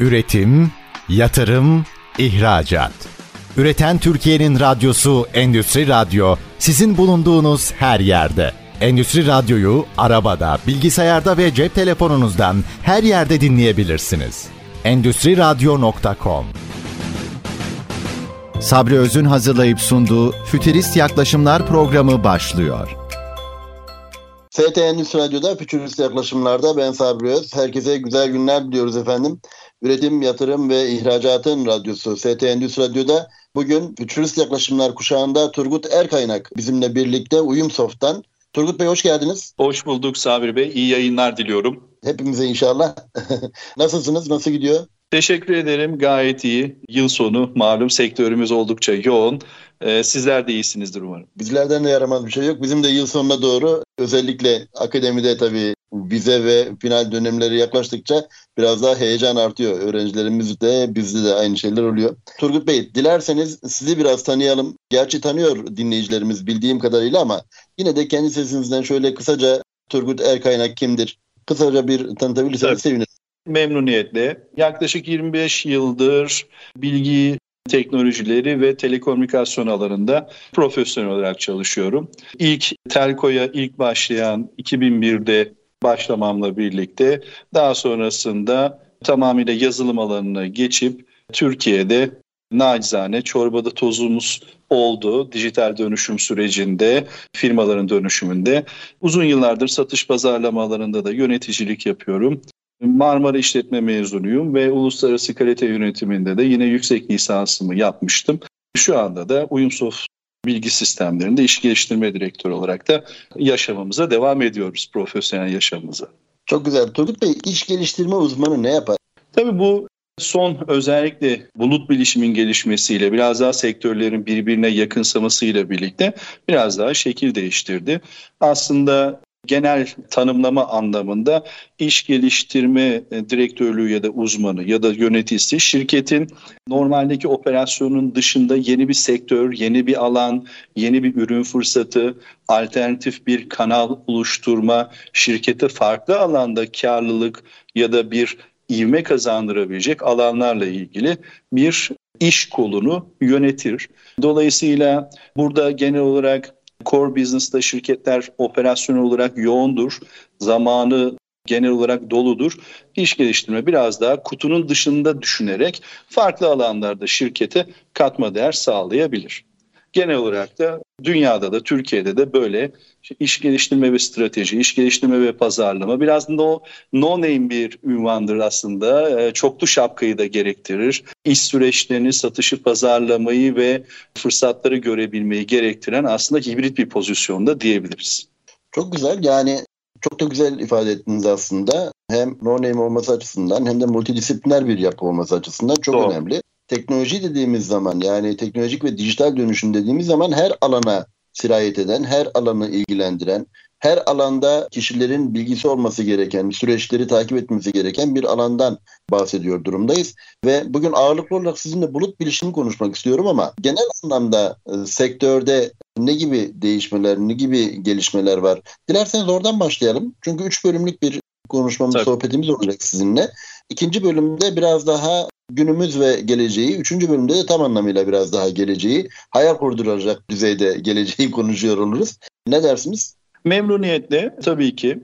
Üretim, yatırım, ihracat. Üreten Türkiye'nin radyosu Endüstri Radyo sizin bulunduğunuz her yerde. Endüstri Radyo'yu arabada, bilgisayarda ve cep telefonunuzdan her yerde dinleyebilirsiniz. Endüstri Radyo.com Sabri Öz'ün hazırlayıp sunduğu Fütürist Yaklaşımlar programı başlıyor. FT Endüstri Radyo'da Fütürist Yaklaşımlar'da ben Sabri Öz. Herkese güzel günler diliyoruz efendim. Üretim, Yatırım ve İhracatın Radyosu ST Endüstri Radyo'da bugün Fütürist Yaklaşımlar kuşağında Turgut Erkaynak bizimle birlikte Uyumsoft'tan. Turgut Bey hoş geldiniz. Hoş bulduk Sabri Bey. İyi yayınlar diliyorum. Hepimize inşallah. Nasılsınız? Nasıl gidiyor? Teşekkür ederim. Gayet iyi. Yıl sonu malum sektörümüz oldukça yoğun. Ee, sizler de iyisinizdir umarım. Bizlerden de yaramaz bir şey yok. Bizim de yıl sonuna doğru özellikle akademide tabii vize ve final dönemleri yaklaştıkça biraz daha heyecan artıyor. Öğrencilerimiz de bizde de aynı şeyler oluyor. Turgut Bey dilerseniz sizi biraz tanıyalım. Gerçi tanıyor dinleyicilerimiz bildiğim kadarıyla ama yine de kendi sesinizden şöyle kısaca Turgut Erkaynak kimdir? Kısaca bir tanıtabilirseniz sevinirim. Memnuniyetle. Yaklaşık 25 yıldır bilgi teknolojileri ve telekomünikasyon alanında profesyonel olarak çalışıyorum. İlk Telko'ya ilk başlayan 2001'de başlamamla birlikte daha sonrasında tamamıyla yazılım alanına geçip Türkiye'de nacizane çorbada tozumuz oldu dijital dönüşüm sürecinde, firmaların dönüşümünde. Uzun yıllardır satış pazarlama da yöneticilik yapıyorum. Marmara İşletme mezunuyum ve uluslararası kalite yönetiminde de yine yüksek lisansımı yapmıştım. Şu anda da Uyumsoft bilgi sistemlerinde iş geliştirme direktörü olarak da yaşamamıza devam ediyoruz, profesyonel yaşamımıza. Çok güzel. Turgut Bey, iş geliştirme uzmanı ne yapar? Tabii bu son özellikle bulut bilişimin gelişmesiyle biraz daha sektörlerin birbirine yakınsamasıyla birlikte biraz daha şekil değiştirdi. Aslında genel tanımlama anlamında iş geliştirme e, direktörlüğü ya da uzmanı ya da yöneticisi şirketin normaldeki operasyonun dışında yeni bir sektör, yeni bir alan, yeni bir ürün fırsatı, alternatif bir kanal oluşturma, şirkete farklı alanda karlılık ya da bir ivme kazandırabilecek alanlarla ilgili bir iş kolunu yönetir. Dolayısıyla burada genel olarak core business'ta şirketler operasyon olarak yoğundur. Zamanı genel olarak doludur. İş geliştirme biraz daha kutunun dışında düşünerek farklı alanlarda şirkete katma değer sağlayabilir. Genel olarak da dünyada da Türkiye'de de böyle iş geliştirme ve strateji, iş geliştirme ve pazarlama biraz da o no name bir ünvandır aslında. E, çoklu şapkayı da gerektirir. İş süreçlerini, satışı, pazarlamayı ve fırsatları görebilmeyi gerektiren aslında hibrit bir pozisyonda diyebiliriz. Çok güzel yani çok da güzel ifade ettiniz aslında. Hem no name olması açısından hem de multidisipliner bir yapı olması açısından çok Doğru. önemli teknoloji dediğimiz zaman yani teknolojik ve dijital dönüşüm dediğimiz zaman her alana sirayet eden, her alanı ilgilendiren, her alanda kişilerin bilgisi olması gereken, süreçleri takip etmesi gereken bir alandan bahsediyor durumdayız. Ve bugün ağırlıklı olarak sizinle bulut bilişimi konuşmak istiyorum ama genel anlamda e, sektörde ne gibi değişmeler, ne gibi gelişmeler var? Dilerseniz oradan başlayalım. Çünkü üç bölümlük bir konuşmamız, Tabii. sohbetimiz olacak sizinle. İkinci bölümde biraz daha günümüz ve geleceği, üçüncü bölümde de tam anlamıyla biraz daha geleceği, hayal kurduracak düzeyde geleceği konuşuyor oluruz. Ne dersiniz? Memnuniyetle tabii ki.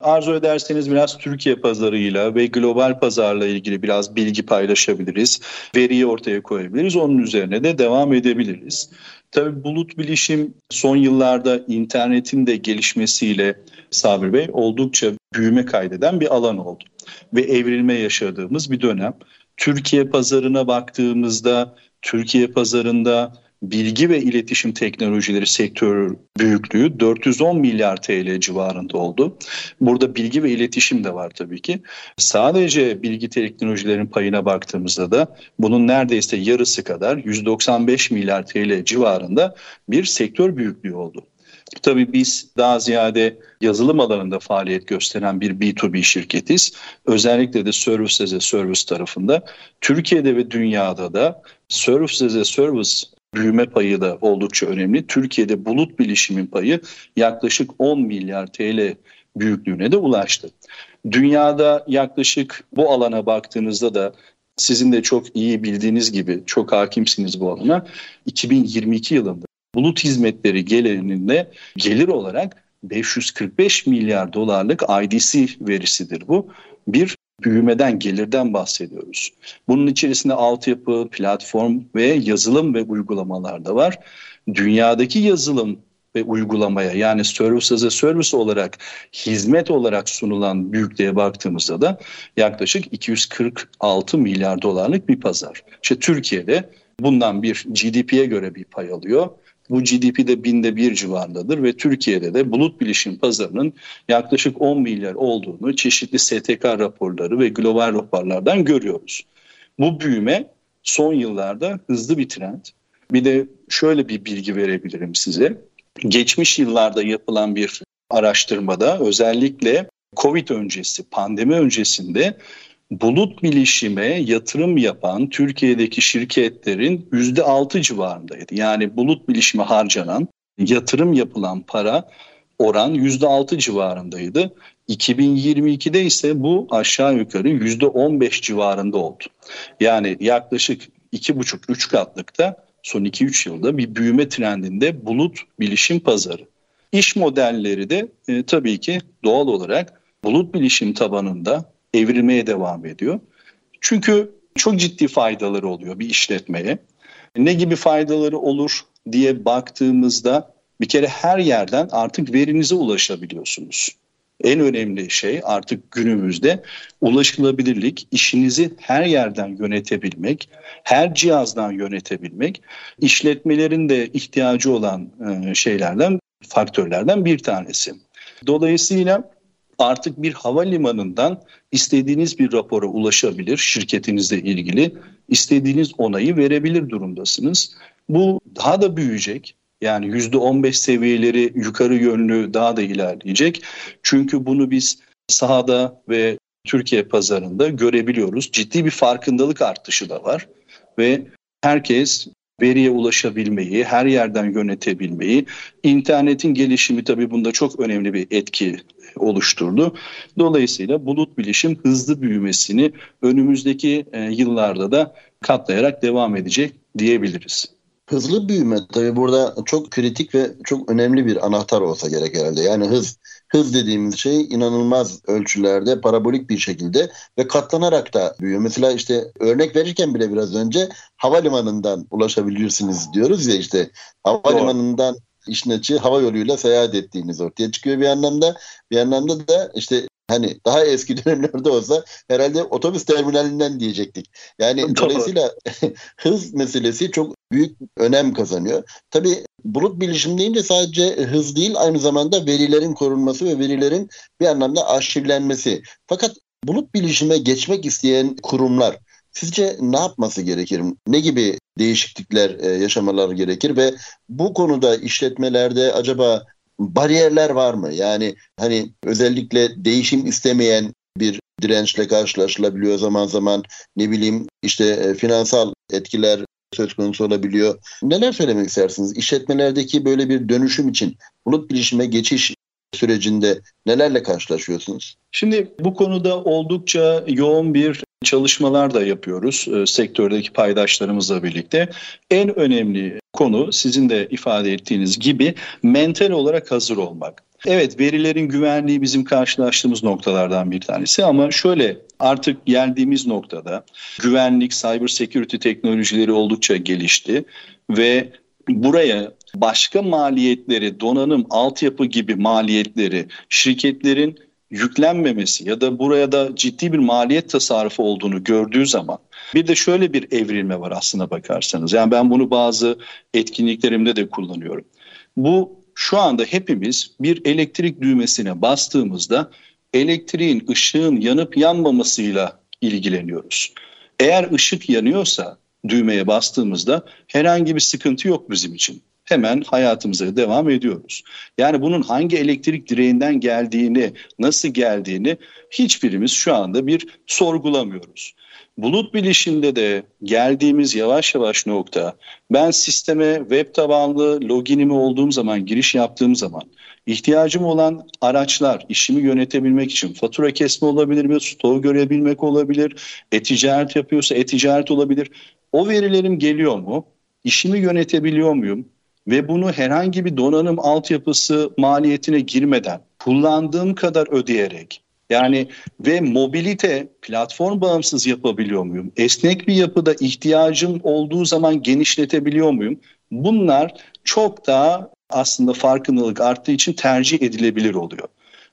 Arzu ederseniz biraz Türkiye pazarıyla ve global pazarla ilgili biraz bilgi paylaşabiliriz. Veriyi ortaya koyabiliriz. Onun üzerine de devam edebiliriz. Tabii bulut bilişim son yıllarda internetin de gelişmesiyle Sabri Bey oldukça büyüme kaydeden bir alan oldu. Ve evrilme yaşadığımız bir dönem. Türkiye pazarına baktığımızda Türkiye pazarında bilgi ve iletişim teknolojileri sektör büyüklüğü 410 milyar TL civarında oldu. Burada bilgi ve iletişim de var tabii ki. Sadece bilgi teknolojilerin payına baktığımızda da bunun neredeyse yarısı kadar 195 milyar TL civarında bir sektör büyüklüğü oldu. Tabii biz daha ziyade yazılım alanında faaliyet gösteren bir B2B şirketiz. Özellikle de Service as a Service tarafında Türkiye'de ve dünyada da Service as a Service büyüme payı da oldukça önemli. Türkiye'de bulut bilişimin payı yaklaşık 10 milyar TL büyüklüğüne de ulaştı. Dünyada yaklaşık bu alana baktığınızda da sizin de çok iyi bildiğiniz gibi çok hakimsiniz bu alana 2022 yılında bulut hizmetleri gelirinde gelir olarak 545 milyar dolarlık IDC verisidir bu. Bir büyümeden, gelirden bahsediyoruz. Bunun içerisinde altyapı, platform ve yazılım ve uygulamalar da var. Dünyadaki yazılım ve uygulamaya yani service as a service olarak hizmet olarak sunulan büyüklüğe baktığımızda da yaklaşık 246 milyar dolarlık bir pazar. İşte Türkiye'de bundan bir GDP'ye göre bir pay alıyor. Bu GDP de binde bir civarındadır ve Türkiye'de de bulut bilişim pazarının yaklaşık 10 milyar olduğunu çeşitli STK raporları ve global raporlardan görüyoruz. Bu büyüme son yıllarda hızlı bir trend. Bir de şöyle bir bilgi verebilirim size. Geçmiş yıllarda yapılan bir araştırmada özellikle Covid öncesi, pandemi öncesinde bulut bilişime yatırım yapan Türkiye'deki şirketlerin yüzde altı civarındaydı. Yani bulut bilişime harcanan, yatırım yapılan para oran yüzde altı civarındaydı. 2022'de ise bu aşağı yukarı yüzde on beş civarında oldu. Yani yaklaşık iki buçuk üç katlıkta son 2-3 yılda bir büyüme trendinde bulut bilişim pazarı. İş modelleri de e, tabii ki doğal olarak bulut bilişim tabanında evrilmeye devam ediyor. Çünkü çok ciddi faydaları oluyor bir işletmeye. Ne gibi faydaları olur diye baktığımızda bir kere her yerden artık verinize ulaşabiliyorsunuz. En önemli şey artık günümüzde ulaşılabilirlik, işinizi her yerden yönetebilmek, her cihazdan yönetebilmek, işletmelerin de ihtiyacı olan e, şeylerden, faktörlerden bir tanesi. Dolayısıyla artık bir havalimanından istediğiniz bir rapora ulaşabilir şirketinizle ilgili, istediğiniz onayı verebilir durumdasınız. Bu daha da büyüyecek. Yani %15 seviyeleri yukarı yönlü daha da ilerleyecek. Çünkü bunu biz sahada ve Türkiye pazarında görebiliyoruz. Ciddi bir farkındalık artışı da var ve herkes veriye ulaşabilmeyi, her yerden yönetebilmeyi, internetin gelişimi tabii bunda çok önemli bir etki oluşturdu. Dolayısıyla bulut bilişim hızlı büyümesini önümüzdeki e, yıllarda da katlayarak devam edecek diyebiliriz. Hızlı büyüme tabii burada çok kritik ve çok önemli bir anahtar olsa gerek herhalde. Yani hız hız dediğimiz şey inanılmaz ölçülerde parabolik bir şekilde ve katlanarak da büyüyor. Mesela işte örnek verirken bile biraz önce havalimanından ulaşabilirsiniz diyoruz ya işte havalimanından işin açığı hava yoluyla seyahat ettiğiniz ortaya çıkıyor bir anlamda. Bir anlamda da işte hani daha eski dönemlerde olsa herhalde otobüs terminalinden diyecektik. Yani Doğru. dolayısıyla hız meselesi çok büyük önem kazanıyor. Tabii bulut bilişim deyince sadece hız değil aynı zamanda verilerin korunması ve verilerin bir anlamda arşivlenmesi. Fakat bulut bilişime geçmek isteyen kurumlar Sizce ne yapması gerekir? Ne gibi değişiklikler e, yaşamaları gerekir ve bu konuda işletmelerde acaba bariyerler var mı? Yani hani özellikle değişim istemeyen bir dirençle karşılaşılabiliyor zaman zaman ne bileyim işte e, finansal etkiler söz konusu olabiliyor. Neler söylemek istersiniz? İşletmelerdeki böyle bir dönüşüm için bulut bilişime geçiş sürecinde nelerle karşılaşıyorsunuz? Şimdi bu konuda oldukça yoğun bir çalışmalar da yapıyoruz e, sektördeki paydaşlarımızla birlikte. En önemli konu sizin de ifade ettiğiniz gibi mental olarak hazır olmak. Evet verilerin güvenliği bizim karşılaştığımız noktalardan bir tanesi ama şöyle artık geldiğimiz noktada güvenlik, cyber security teknolojileri oldukça gelişti ve buraya başka maliyetleri, donanım, altyapı gibi maliyetleri şirketlerin yüklenmemesi ya da buraya da ciddi bir maliyet tasarrufu olduğunu gördüğü zaman bir de şöyle bir evrilme var aslına bakarsanız. Yani ben bunu bazı etkinliklerimde de kullanıyorum. Bu şu anda hepimiz bir elektrik düğmesine bastığımızda elektriğin, ışığın yanıp yanmamasıyla ilgileniyoruz. Eğer ışık yanıyorsa düğmeye bastığımızda herhangi bir sıkıntı yok bizim için. Hemen hayatımıza devam ediyoruz. Yani bunun hangi elektrik direğinden geldiğini, nasıl geldiğini hiçbirimiz şu anda bir sorgulamıyoruz. Bulut bilişimde de geldiğimiz yavaş yavaş nokta ben sisteme web tabanlı loginimi olduğum zaman giriş yaptığım zaman ihtiyacım olan araçlar işimi yönetebilmek için fatura kesme olabilir mi, stoğu görebilmek olabilir, e-ticaret yapıyorsa e-ticaret olabilir. O verilerim geliyor mu? İşimi yönetebiliyor muyum? Ve bunu herhangi bir donanım altyapısı maliyetine girmeden kullandığım kadar ödeyerek yani ve mobilite platform bağımsız yapabiliyor muyum? Esnek bir yapıda ihtiyacım olduğu zaman genişletebiliyor muyum? Bunlar çok daha aslında farkındalık arttığı için tercih edilebilir oluyor.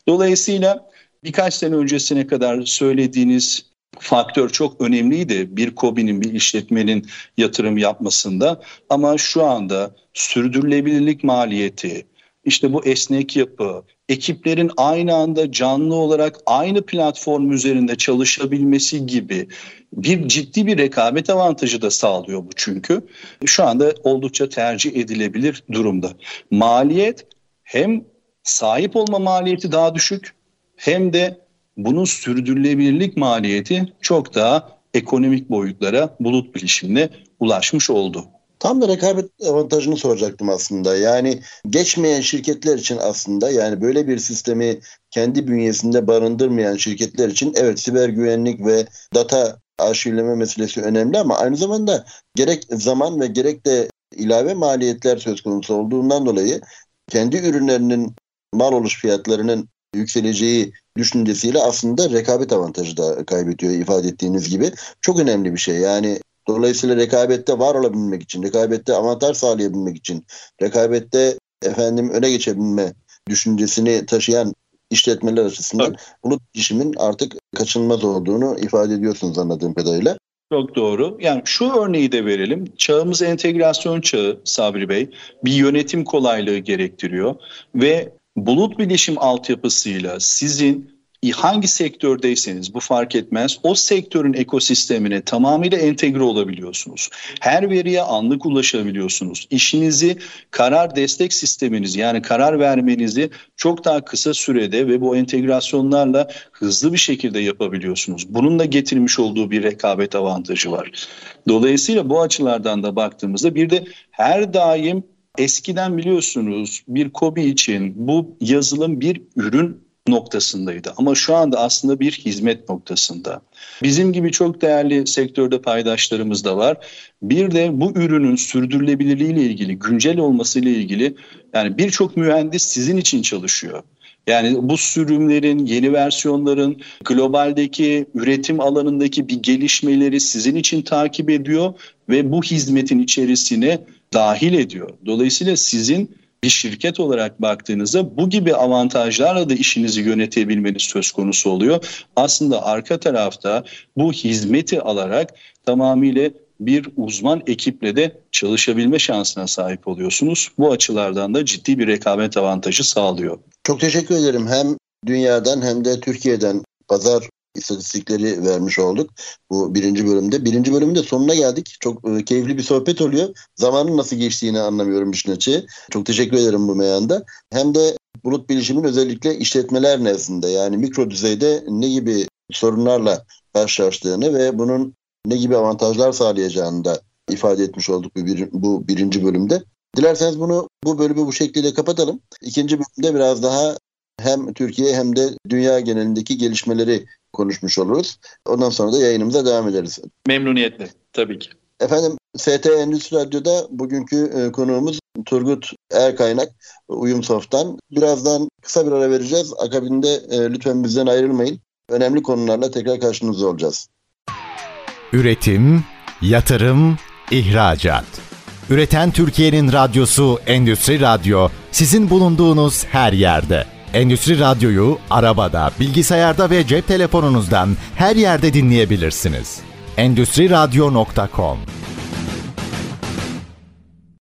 Dolayısıyla birkaç sene öncesine kadar söylediğiniz faktör çok önemliydi bir KOBİ'nin bir işletmenin yatırım yapmasında ama şu anda sürdürülebilirlik maliyeti, işte bu esnek yapı, ekiplerin aynı anda canlı olarak aynı platform üzerinde çalışabilmesi gibi bir ciddi bir rekabet avantajı da sağlıyor bu çünkü. Şu anda oldukça tercih edilebilir durumda. Maliyet hem sahip olma maliyeti daha düşük hem de bunun sürdürülebilirlik maliyeti çok daha ekonomik boyutlara bulut bilişimle ulaşmış oldu. Tam da rekabet avantajını soracaktım aslında. Yani geçmeyen şirketler için aslında yani böyle bir sistemi kendi bünyesinde barındırmayan şirketler için evet siber güvenlik ve data arşivleme meselesi önemli ama aynı zamanda gerek zaman ve gerek de ilave maliyetler söz konusu olduğundan dolayı kendi ürünlerinin mal oluş fiyatlarının yükseleceği düşüncesiyle aslında rekabet avantajı da kaybediyor ifade ettiğiniz gibi. Çok önemli bir şey. Yani Dolayısıyla rekabette var olabilmek için, rekabette avantaj sağlayabilmek için, rekabette efendim öne geçebilme düşüncesini taşıyan işletmeler açısından evet. bulut işimin artık kaçınılmaz olduğunu ifade ediyorsunuz anladığım kadarıyla. Çok doğru. Yani şu örneği de verelim. Çağımız entegrasyon çağı Sabri Bey. Bir yönetim kolaylığı gerektiriyor ve bulut bilişim altyapısıyla sizin hangi sektördeyseniz bu fark etmez. O sektörün ekosistemine tamamıyla entegre olabiliyorsunuz. Her veriye anlık ulaşabiliyorsunuz. İşinizi karar destek sisteminiz yani karar vermenizi çok daha kısa sürede ve bu entegrasyonlarla hızlı bir şekilde yapabiliyorsunuz. Bunun da getirmiş olduğu bir rekabet avantajı var. Dolayısıyla bu açılardan da baktığımızda bir de her daim eskiden biliyorsunuz bir kobi için bu yazılım bir ürün noktasındaydı. Ama şu anda aslında bir hizmet noktasında. Bizim gibi çok değerli sektörde paydaşlarımız da var. Bir de bu ürünün sürdürülebilirliği ile ilgili, güncel olması ile ilgili yani birçok mühendis sizin için çalışıyor. Yani bu sürümlerin, yeni versiyonların globaldeki üretim alanındaki bir gelişmeleri sizin için takip ediyor ve bu hizmetin içerisine dahil ediyor. Dolayısıyla sizin bir şirket olarak baktığınızda bu gibi avantajlarla da işinizi yönetebilmeniz söz konusu oluyor. Aslında arka tarafta bu hizmeti alarak tamamıyla bir uzman ekiple de çalışabilme şansına sahip oluyorsunuz. Bu açılardan da ciddi bir rekabet avantajı sağlıyor. Çok teşekkür ederim. Hem dünyadan hem de Türkiye'den pazar istatistikleri vermiş olduk bu birinci bölümde. Birinci bölümün de sonuna geldik. Çok e, keyifli bir sohbet oluyor. Zamanın nasıl geçtiğini anlamıyorum işin açığı. Çok teşekkür ederim bu meyanda. Hem de bulut bilişimin özellikle işletmeler nezdinde yani mikro düzeyde ne gibi sorunlarla karşılaştığını ve bunun ne gibi avantajlar sağlayacağını da ifade etmiş olduk bu, bir, bu birinci bölümde. Dilerseniz bunu bu bölümü bu şekilde kapatalım. İkinci bölümde biraz daha hem Türkiye hem de dünya genelindeki gelişmeleri konuşmuş oluruz. Ondan sonra da yayınımıza devam ederiz. Memnuniyetle tabii ki. Efendim ST Endüstri Radyo'da bugünkü e, konuğumuz Turgut Erkaynak Uyumsoft'tan. Birazdan kısa bir ara vereceğiz. Akabinde e, lütfen bizden ayrılmayın. Önemli konularla tekrar karşınızda olacağız. Üretim, yatırım, ihracat. Üreten Türkiye'nin radyosu Endüstri Radyo sizin bulunduğunuz her yerde. Endüstri Radyo'yu arabada, bilgisayarda ve cep telefonunuzdan her yerde dinleyebilirsiniz. Endüstri Radyo.com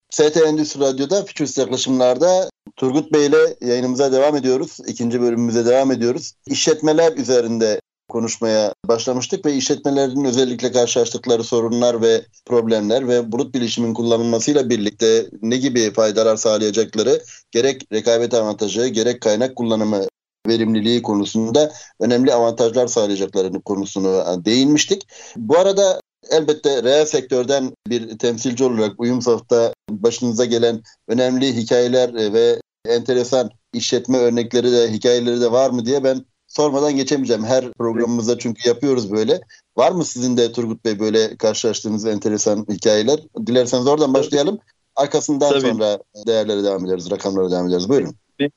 ST Endüstri Radyo'da Fütürist yaklaşımlarda Turgut Bey ile yayınımıza devam ediyoruz. İkinci bölümümüze devam ediyoruz. İşletmeler üzerinde konuşmaya başlamıştık ve işletmelerin özellikle karşılaştıkları sorunlar ve problemler ve bulut bilişimin kullanılmasıyla birlikte ne gibi faydalar sağlayacakları gerek rekabet avantajı gerek kaynak kullanımı verimliliği konusunda önemli avantajlar sağlayacaklarını konusunu değinmiştik. Bu arada elbette reel sektörden bir temsilci olarak uyum safta başınıza gelen önemli hikayeler ve enteresan işletme örnekleri de hikayeleri de var mı diye ben sormadan geçemeyeceğim. Her programımızda çünkü yapıyoruz böyle. Var mı sizin de Turgut Bey böyle karşılaştığınız enteresan hikayeler? Dilerseniz oradan başlayalım. Arkasından Tabii. sonra değerlere devam ederiz, rakamlara devam ederiz. Buyurun.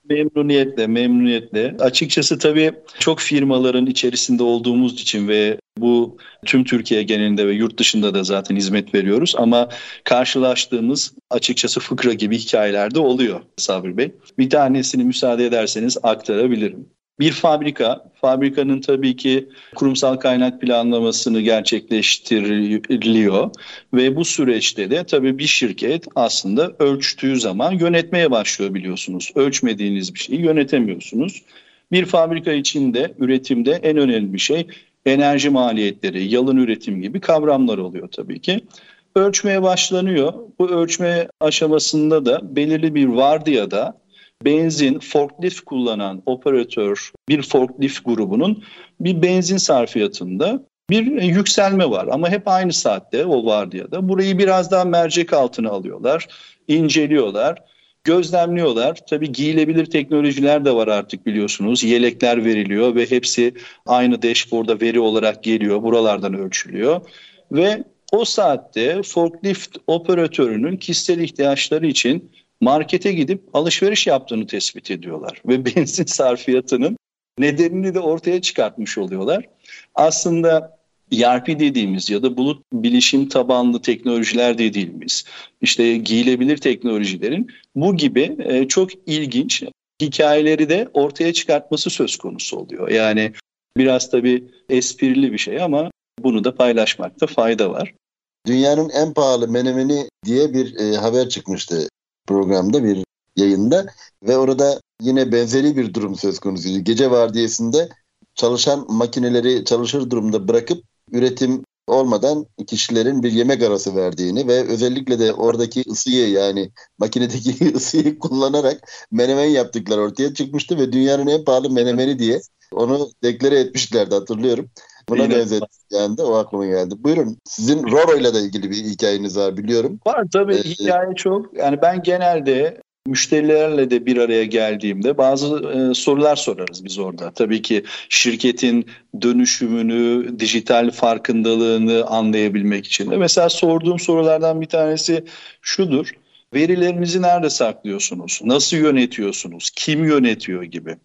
Memnuniyetle, memnuniyetle. Açıkçası tabii çok firmaların içerisinde olduğumuz için ve bu tüm Türkiye genelinde ve yurt dışında da zaten hizmet veriyoruz ama karşılaştığımız açıkçası fıkra gibi hikayeler de oluyor Sabri Bey. Bir tanesini müsaade ederseniz aktarabilirim. Bir fabrika, fabrikanın tabii ki kurumsal kaynak planlamasını gerçekleştiriliyor ve bu süreçte de tabii bir şirket aslında ölçtüğü zaman yönetmeye başlıyor biliyorsunuz. Ölçmediğiniz bir şeyi yönetemiyorsunuz. Bir fabrika içinde üretimde en önemli şey enerji maliyetleri, yalın üretim gibi kavramlar oluyor tabii ki. Ölçmeye başlanıyor. Bu ölçme aşamasında da belirli bir vardiyada benzin forklift kullanan operatör bir forklift grubunun bir benzin sarfiyatında bir yükselme var ama hep aynı saatte o vardiyada. Burayı biraz daha mercek altına alıyorlar, inceliyorlar, gözlemliyorlar. Tabii giyilebilir teknolojiler de var artık biliyorsunuz. Yelekler veriliyor ve hepsi aynı dashboard'a veri olarak geliyor. Buralardan ölçülüyor ve o saatte forklift operatörünün kişisel ihtiyaçları için markete gidip alışveriş yaptığını tespit ediyorlar ve benzin sarfiyatının nedenini de ortaya çıkartmış oluyorlar. Aslında ERP dediğimiz ya da bulut bilişim tabanlı teknolojiler dediğimiz işte giyilebilir teknolojilerin bu gibi e, çok ilginç hikayeleri de ortaya çıkartması söz konusu oluyor. Yani biraz tabii esprili bir şey ama bunu da paylaşmakta fayda var. Dünyanın en pahalı menemeni diye bir e, haber çıkmıştı programda bir yayında ve orada yine benzeri bir durum söz konusuydu. Gece vardiyasında çalışan makineleri çalışır durumda bırakıp üretim olmadan kişilerin bir yemek arası verdiğini ve özellikle de oradaki ısıyı yani makinedeki ısıyı kullanarak menemen yaptıkları ortaya çıkmıştı ve dünyanın en pahalı menemeni diye onu deklare etmişlerdi hatırlıyorum. Buna benzetti yani de o aklıma geldi. Buyurun sizin Roro ile de ilgili bir hikayeniz var biliyorum. Var tabii ee, hikaye çok. Yani ben genelde müşterilerle de bir araya geldiğimde bazı e, sorular sorarız biz orada. Tabii ki şirketin dönüşümünü, dijital farkındalığını anlayabilmek için de. Mesela sorduğum sorulardan bir tanesi şudur. Verilerinizi nerede saklıyorsunuz? Nasıl yönetiyorsunuz? Kim yönetiyor gibi.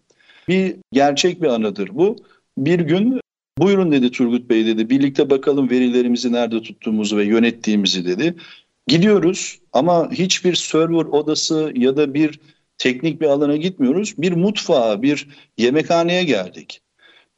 Bir gerçek bir anıdır bu. Bir gün Buyurun dedi Turgut Bey dedi. Birlikte bakalım verilerimizi nerede tuttuğumuzu ve yönettiğimizi dedi. Gidiyoruz ama hiçbir server odası ya da bir teknik bir alana gitmiyoruz. Bir mutfağa, bir yemekhaneye geldik.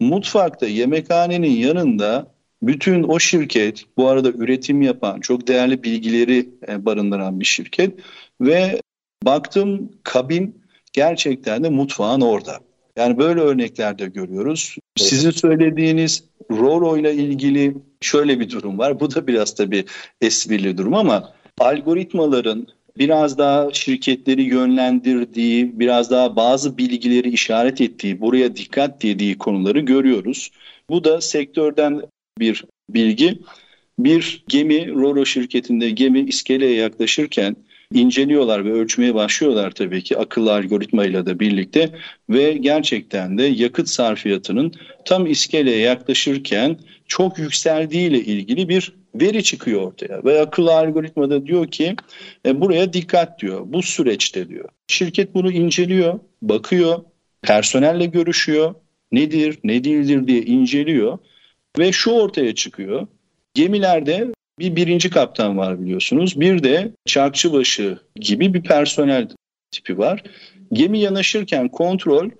Mutfakta yemekhanenin yanında bütün o şirket bu arada üretim yapan çok değerli bilgileri e, barındıran bir şirket ve baktım kabin gerçekten de mutfağın orada. Yani böyle örnekler de görüyoruz. Sizin söylediğiniz Roro ile ilgili şöyle bir durum var. Bu da biraz tabii esprili durum ama algoritmaların biraz daha şirketleri yönlendirdiği, biraz daha bazı bilgileri işaret ettiği, buraya dikkat dediği konuları görüyoruz. Bu da sektörden bir bilgi. Bir gemi, Roro şirketinde gemi iskeleye yaklaşırken inceliyorlar ve ölçmeye başlıyorlar tabii ki akıllı algoritmayla da birlikte ve gerçekten de yakıt sarfiyatının tam iskeleye yaklaşırken çok yükseldiği ile ilgili bir veri çıkıyor ortaya ve akıllı algoritma da diyor ki e, buraya dikkat diyor bu süreçte diyor. Şirket bunu inceliyor, bakıyor, personelle görüşüyor, nedir, ne değildir diye inceliyor ve şu ortaya çıkıyor. Gemilerde bir birinci kaptan var biliyorsunuz. Bir de çarkçıbaşı gibi bir personel tipi var. Gemi yanaşırken kontrol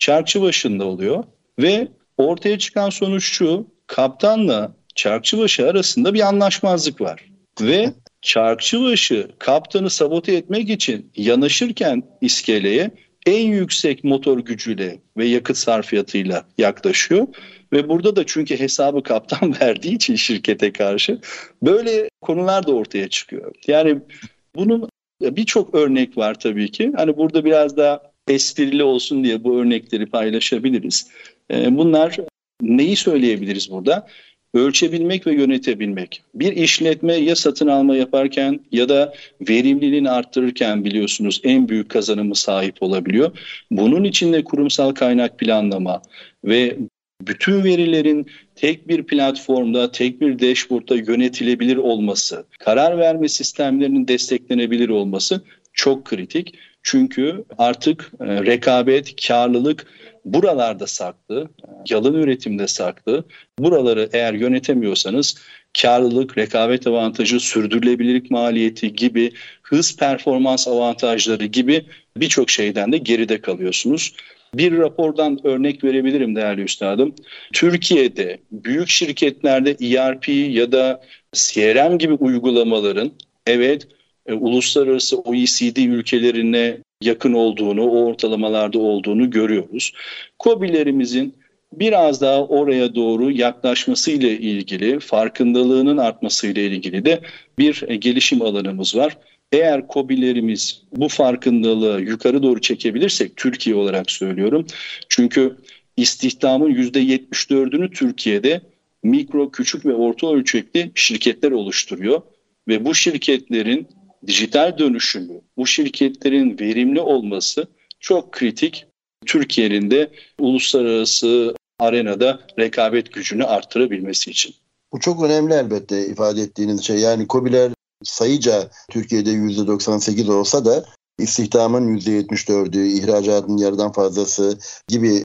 çarkçıbaşında oluyor ve ortaya çıkan sonuç şu. Kaptanla çarkçıbaşı arasında bir anlaşmazlık var. Ve çarkçıbaşı kaptanı sabote etmek için yanaşırken iskeleye en yüksek motor gücüyle ve yakıt sarfiyatıyla yaklaşıyor. Ve burada da çünkü hesabı kaptan verdiği için şirkete karşı böyle konular da ortaya çıkıyor. Yani bunun birçok örnek var tabii ki. Hani burada biraz daha esprili olsun diye bu örnekleri paylaşabiliriz. Ee, bunlar neyi söyleyebiliriz burada? ölçebilmek ve yönetebilmek. Bir işletme ya satın alma yaparken ya da verimliliğini arttırırken biliyorsunuz en büyük kazanımı sahip olabiliyor. Bunun için de kurumsal kaynak planlama ve bütün verilerin tek bir platformda, tek bir dashboardda yönetilebilir olması, karar verme sistemlerinin desteklenebilir olması çok kritik. Çünkü artık e, rekabet, karlılık buralarda saklı, yalın üretimde saklı. Buraları eğer yönetemiyorsanız karlılık, rekabet avantajı, sürdürülebilirlik maliyeti gibi hız performans avantajları gibi birçok şeyden de geride kalıyorsunuz. Bir rapordan örnek verebilirim değerli üstadım. Türkiye'de büyük şirketlerde ERP ya da CRM gibi uygulamaların evet e, uluslararası OECD ülkelerine yakın olduğunu, o ortalamalarda olduğunu görüyoruz. COBİ'lerimizin biraz daha oraya doğru yaklaşması ile ilgili, farkındalığının artması ile ilgili de bir e, gelişim alanımız var. Eğer COBİ'lerimiz bu farkındalığı yukarı doğru çekebilirsek, Türkiye olarak söylüyorum. Çünkü istihdamın %74'ünü Türkiye'de mikro, küçük ve orta ölçekli şirketler oluşturuyor. Ve bu şirketlerin dijital dönüşümü, bu şirketlerin verimli olması çok kritik. Türkiye'nin de uluslararası arenada rekabet gücünü arttırabilmesi için. Bu çok önemli elbette ifade ettiğiniz şey. Yani COBİ'ler sayıca Türkiye'de %98 olsa da istihdamın %74'ü, ihracatın yarıdan fazlası gibi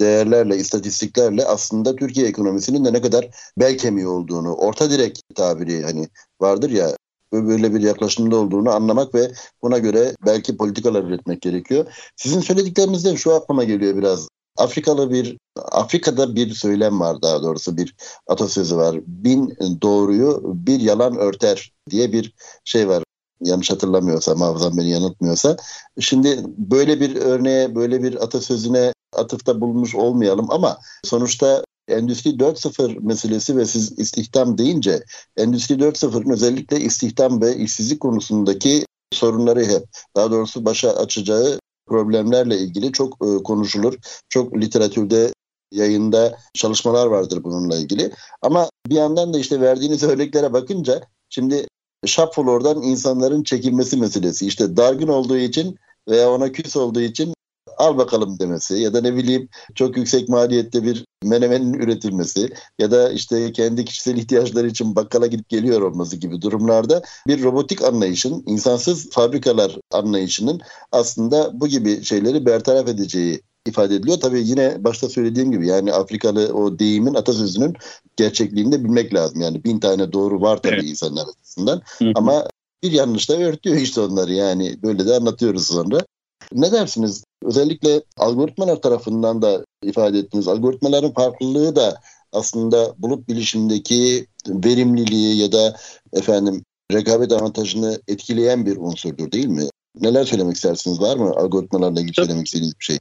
değerlerle, istatistiklerle aslında Türkiye ekonomisinin de ne kadar bel kemiği olduğunu, orta direk tabiri hani vardır ya böyle bir yaklaşımda olduğunu anlamak ve buna göre belki politikalar üretmek gerekiyor. Sizin söylediklerinizden şu aklıma geliyor biraz. Afrikalı bir Afrika'da bir söylem var daha doğrusu bir atasözü var. Bin doğruyu bir yalan örter diye bir şey var. Yanlış hatırlamıyorsam, hafızam beni yanıltmıyorsa. Şimdi böyle bir örneğe, böyle bir atasözüne atıfta bulmuş olmayalım ama sonuçta Endüstri 4.0 meselesi ve siz istihdam deyince Endüstri 4.0'ın özellikle istihdam ve işsizlik konusundaki sorunları hep daha doğrusu başa açacağı problemlerle ilgili çok e, konuşulur. Çok literatürde yayında çalışmalar vardır bununla ilgili. Ama bir yandan da işte verdiğiniz örneklere bakınca şimdi shop insanların çekilmesi meselesi. İşte dargın olduğu için veya ona küs olduğu için al bakalım demesi ya da ne bileyim çok yüksek maliyette bir menemenin üretilmesi ya da işte kendi kişisel ihtiyaçları için bakkala gidip geliyor olması gibi durumlarda bir robotik anlayışın, insansız fabrikalar anlayışının aslında bu gibi şeyleri bertaraf edeceği ifade ediliyor. Tabii yine başta söylediğim gibi yani Afrikalı o deyimin atasözünün gerçekliğini de bilmek lazım. Yani bin tane doğru var tabii evet. insanlar açısından ama bir yanlış da örtüyor işte onları yani böyle de anlatıyoruz sonra. Ne dersiniz? Özellikle algoritmalar tarafından da ifade ettiniz. Algoritmaların farklılığı da aslında bulut bilişimdeki verimliliği ya da efendim rekabet avantajını etkileyen bir unsurdur değil mi? Neler söylemek istersiniz? Var mı algoritmalarla ilgili söylemek istediğiniz bir şey?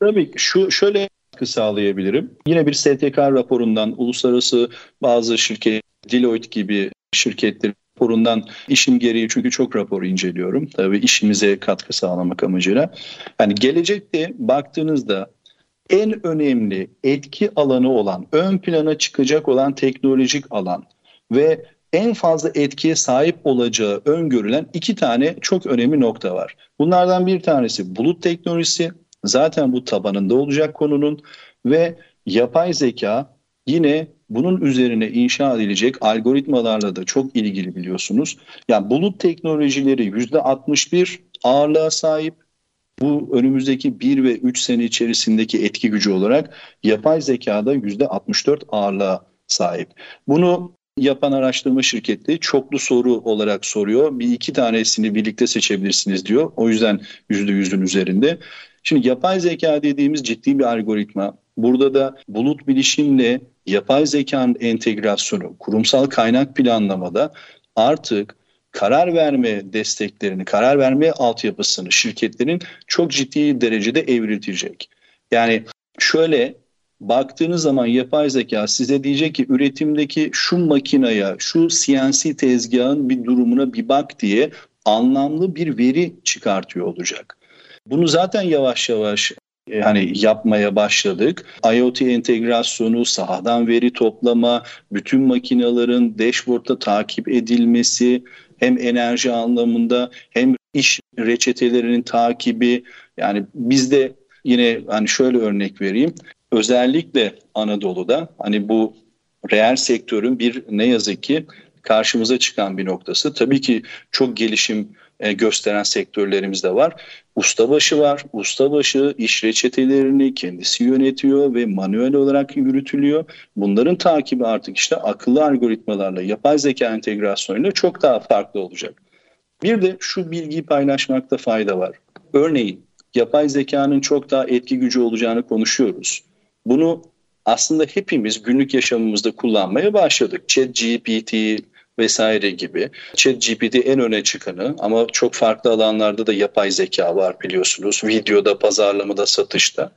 Tabii şu şöyle sağlayabilirim. Yine bir STK raporundan uluslararası bazı şirket Deloitte gibi şirketlerin raporundan işim gereği çünkü çok rapor inceliyorum. Tabii işimize katkı sağlamak amacıyla. Yani gelecekte baktığınızda en önemli etki alanı olan, ön plana çıkacak olan teknolojik alan ve en fazla etkiye sahip olacağı öngörülen iki tane çok önemli nokta var. Bunlardan bir tanesi bulut teknolojisi. Zaten bu tabanında olacak konunun ve yapay zeka yine bunun üzerine inşa edilecek algoritmalarla da çok ilgili biliyorsunuz. Yani bulut teknolojileri %61 ağırlığa sahip. Bu önümüzdeki 1 ve 3 sene içerisindeki etki gücü olarak yapay zekada %64 ağırlığa sahip. Bunu yapan araştırma şirketi çoklu soru olarak soruyor. Bir iki tanesini birlikte seçebilirsiniz diyor. O yüzden %100'ün üzerinde. Şimdi yapay zeka dediğimiz ciddi bir algoritma. Burada da bulut bilişimle yapay zekanın entegrasyonu, kurumsal kaynak planlamada artık karar verme desteklerini, karar verme altyapısını şirketlerin çok ciddi derecede evriltecek. Yani şöyle baktığınız zaman yapay zeka size diyecek ki üretimdeki şu makinaya, şu CNC tezgahın bir durumuna bir bak diye anlamlı bir veri çıkartıyor olacak. Bunu zaten yavaş yavaş yani yapmaya başladık. IoT entegrasyonu, sahadan veri toplama, bütün makinelerin dashboardta takip edilmesi hem enerji anlamında hem iş reçetelerinin takibi yani bizde yine hani şöyle örnek vereyim. Özellikle Anadolu'da hani bu reel sektörün bir ne yazık ki karşımıza çıkan bir noktası. Tabii ki çok gelişim e, gösteren sektörlerimiz de var. Ustabaşı var. Ustabaşı iş reçetelerini kendisi yönetiyor ve manuel olarak yürütülüyor. Bunların takibi artık işte akıllı algoritmalarla, yapay zeka entegrasyonuyla çok daha farklı olacak. Bir de şu bilgiyi paylaşmakta fayda var. Örneğin yapay zekanın çok daha etki gücü olacağını konuşuyoruz. Bunu aslında hepimiz günlük yaşamımızda kullanmaya başladık. Chat GPT, vesaire gibi. ChatGPT en öne çıkanı ama çok farklı alanlarda da yapay zeka var biliyorsunuz. Videoda, pazarlamada, satışta.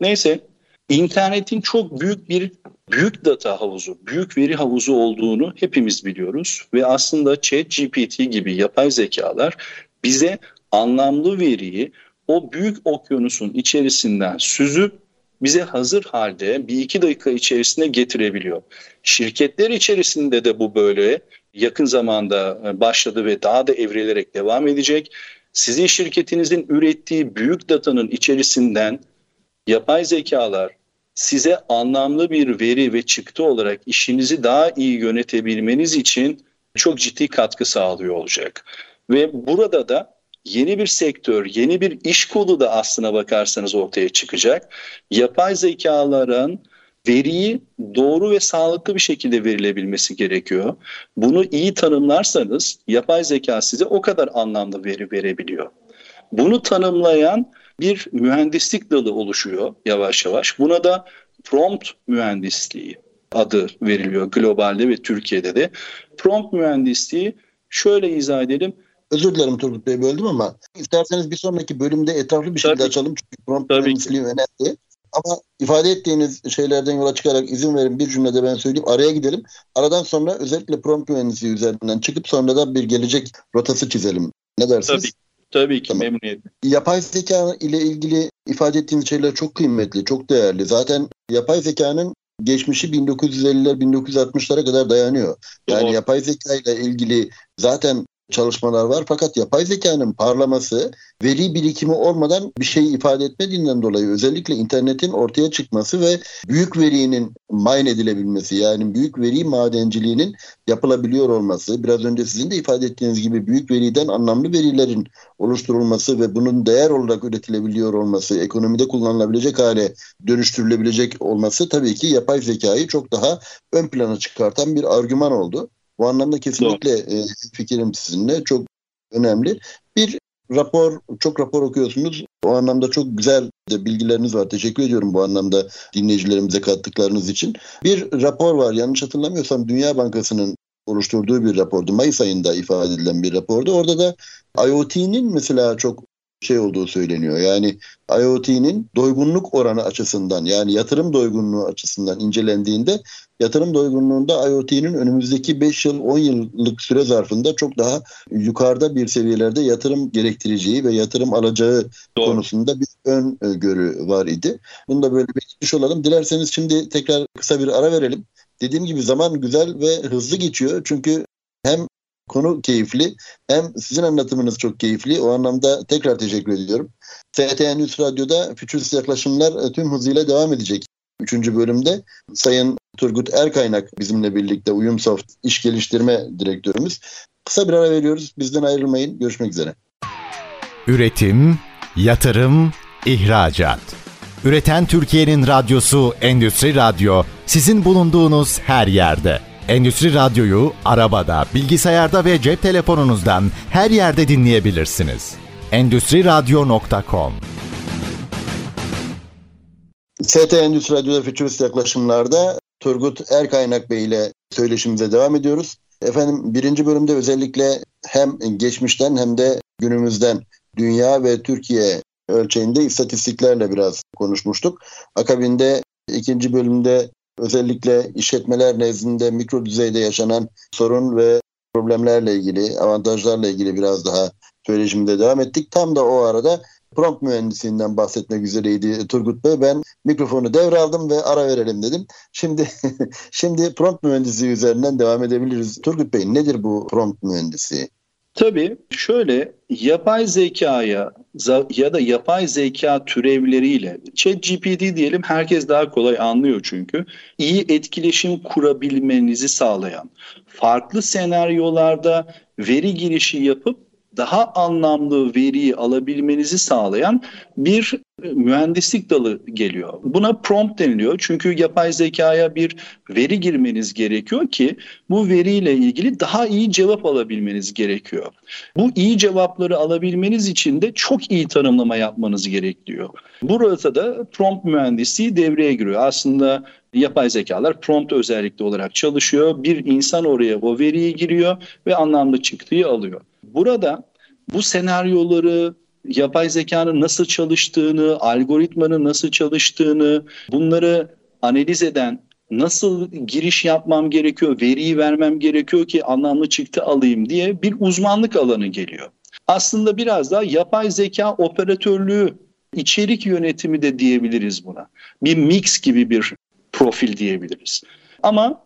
Neyse internetin çok büyük bir büyük data havuzu, büyük veri havuzu olduğunu hepimiz biliyoruz ve aslında ChatGPT gibi yapay zekalar bize anlamlı veriyi o büyük okyanusun içerisinden süzüp bize hazır halde bir iki dakika içerisinde getirebiliyor. Şirketler içerisinde de bu böyle yakın zamanda e, başladı ve daha da evrilerek devam edecek. Sizin şirketinizin ürettiği büyük datanın içerisinden yapay zekalar size anlamlı bir veri ve çıktı olarak işinizi daha iyi yönetebilmeniz için çok ciddi katkı sağlıyor olacak. Ve burada da yeni bir sektör, yeni bir iş kolu da aslına bakarsanız ortaya çıkacak. Yapay zekaların veriyi doğru ve sağlıklı bir şekilde verilebilmesi gerekiyor. Bunu iyi tanımlarsanız yapay zeka size o kadar anlamlı veri verebiliyor. Bunu tanımlayan bir mühendislik dalı oluşuyor yavaş yavaş. Buna da prompt mühendisliği adı veriliyor globalde ve Türkiye'de de. Prompt mühendisliği şöyle izah edelim. Özür dilerim Turgut Bey böldüm ama isterseniz bir sonraki bölümde etraflı bir şekilde Tabii. açalım. Çünkü prompt Tabii mühendisliği ki. önemli. Ama ifade ettiğiniz şeylerden yola çıkarak izin verin bir cümlede ben söyleyeyim. Araya gidelim. Aradan sonra özellikle prompt mühendisliği üzerinden çıkıp sonra da bir gelecek rotası çizelim. Ne dersiniz? Tabii. Tabii ki tamam. memnuniyetle. Yapay zeka ile ilgili ifade ettiğiniz şeyler çok kıymetli, çok değerli. Zaten yapay zekanın geçmişi 1950'ler 1960'lara kadar dayanıyor. Yani Doğru. yapay zeka ile ilgili zaten çalışmalar var. Fakat yapay zekanın parlaması veri birikimi olmadan bir şey ifade etmediğinden dolayı özellikle internetin ortaya çıkması ve büyük verinin mine edilebilmesi yani büyük veri madenciliğinin yapılabiliyor olması biraz önce sizin de ifade ettiğiniz gibi büyük veriden anlamlı verilerin oluşturulması ve bunun değer olarak üretilebiliyor olması ekonomide kullanılabilecek hale dönüştürülebilecek olması tabii ki yapay zekayı çok daha ön plana çıkartan bir argüman oldu. Bu anlamda kesinlikle e, fikrim sizinle çok önemli. Bir rapor, çok rapor okuyorsunuz. O anlamda çok güzel de bilgileriniz var. Teşekkür ediyorum bu anlamda dinleyicilerimize kattıklarınız için. Bir rapor var yanlış hatırlamıyorsam Dünya Bankası'nın oluşturduğu bir rapordu. Mayıs ayında ifade edilen bir rapordu. Orada da IoT'nin mesela çok şey olduğu söyleniyor. Yani IoT'nin doygunluk oranı açısından yani yatırım doygunluğu açısından incelendiğinde yatırım doygunluğunda IoT'nin önümüzdeki 5 yıl 10 yıllık süre zarfında çok daha yukarıda bir seviyelerde yatırım gerektireceği ve yatırım alacağı Doğru. konusunda bir ön görü var idi. Bunu da böyle belirtmiş olalım. Dilerseniz şimdi tekrar kısa bir ara verelim. Dediğim gibi zaman güzel ve hızlı geçiyor. Çünkü hem konu keyifli hem sizin anlatımınız çok keyifli. O anlamda tekrar teşekkür ediyorum. FTN News Radyo'da Fütürist Yaklaşımlar tüm hızıyla devam edecek. Üçüncü bölümde Sayın Turgut Erkaynak bizimle birlikte Uyumsoft İş Geliştirme Direktörümüz. Kısa bir ara veriyoruz. Bizden ayrılmayın. Görüşmek üzere. Üretim, yatırım, ihracat. Üreten Türkiye'nin radyosu Endüstri Radyo sizin bulunduğunuz her yerde. Endüstri Radyo'yu arabada, bilgisayarda ve cep telefonunuzdan her yerde dinleyebilirsiniz. Endüstri Radyo.com ST Endüstri Radyo'da Futurist yaklaşımlarda Turgut Erkaynak Bey ile söyleşimize devam ediyoruz. Efendim birinci bölümde özellikle hem geçmişten hem de günümüzden dünya ve Türkiye ölçeğinde istatistiklerle biraz konuşmuştuk. Akabinde ikinci bölümde özellikle işletmeler nezdinde mikro düzeyde yaşanan sorun ve problemlerle ilgili, avantajlarla ilgili biraz daha söyleşimde devam ettik. Tam da o arada prompt mühendisliğinden bahsetmek üzereydi Turgut Bey. Ben mikrofonu devraldım ve ara verelim dedim. Şimdi şimdi prompt mühendisliği üzerinden devam edebiliriz. Turgut Bey nedir bu prompt mühendisliği? Tabii şöyle yapay zekaya ya da yapay zeka türevleriyle ChatGPT diyelim herkes daha kolay anlıyor çünkü iyi etkileşim kurabilmenizi sağlayan farklı senaryolarda veri girişi yapıp daha anlamlı veriyi alabilmenizi sağlayan bir mühendislik dalı geliyor. Buna prompt deniliyor. Çünkü yapay zekaya bir veri girmeniz gerekiyor ki bu veriyle ilgili daha iyi cevap alabilmeniz gerekiyor. Bu iyi cevapları alabilmeniz için de çok iyi tanımlama yapmanız gerekiyor. Burada da prompt mühendisliği devreye giriyor. Aslında yapay zekalar prompt özellikle olarak çalışıyor. Bir insan oraya o veriyi giriyor ve anlamlı çıktığı alıyor. Burada bu senaryoları yapay zekanın nasıl çalıştığını, algoritmanın nasıl çalıştığını, bunları analiz eden, nasıl giriş yapmam gerekiyor, veriyi vermem gerekiyor ki anlamlı çıktı alayım diye bir uzmanlık alanı geliyor. Aslında biraz daha yapay zeka operatörlüğü, içerik yönetimi de diyebiliriz buna. Bir mix gibi bir profil diyebiliriz. Ama